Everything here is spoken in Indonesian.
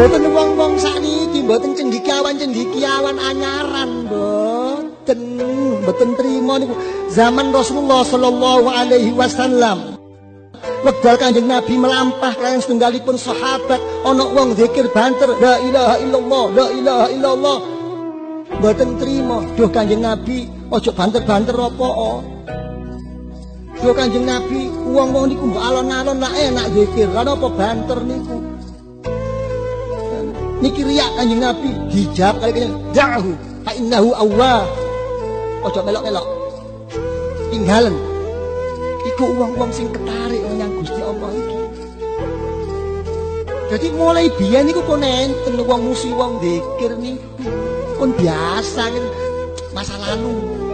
Mboten wong-wong sakniki mboten cendikiawan-cendikiawan anyaran mboten mboten trima niku zaman Rasulullah sallallahu alaihi wasallam. Wekdal Kanjeng Nabi melampah kalian setunggalipun sahabat ana wong zikir banter la ilaha illallah la ilaha illallah. Mboten trima, duh Kanjeng Nabi ojo banter-banter apa Duh Kanjeng Nabi wong-wong niku mbok alon-alon nak enak zikir, lan apa banter niku. Niki riak kanjeng Nabi. Hijab kali kanjeng. Da'hu. Fa innahu awwah. Ojo melok-melok. Tinggalan iku uang-uang sing ketarik menyang Gusti Allah iki. Jadi mulai biyen niku kon enten wong musi wong zikir niku. Kon biasa kan masa lalu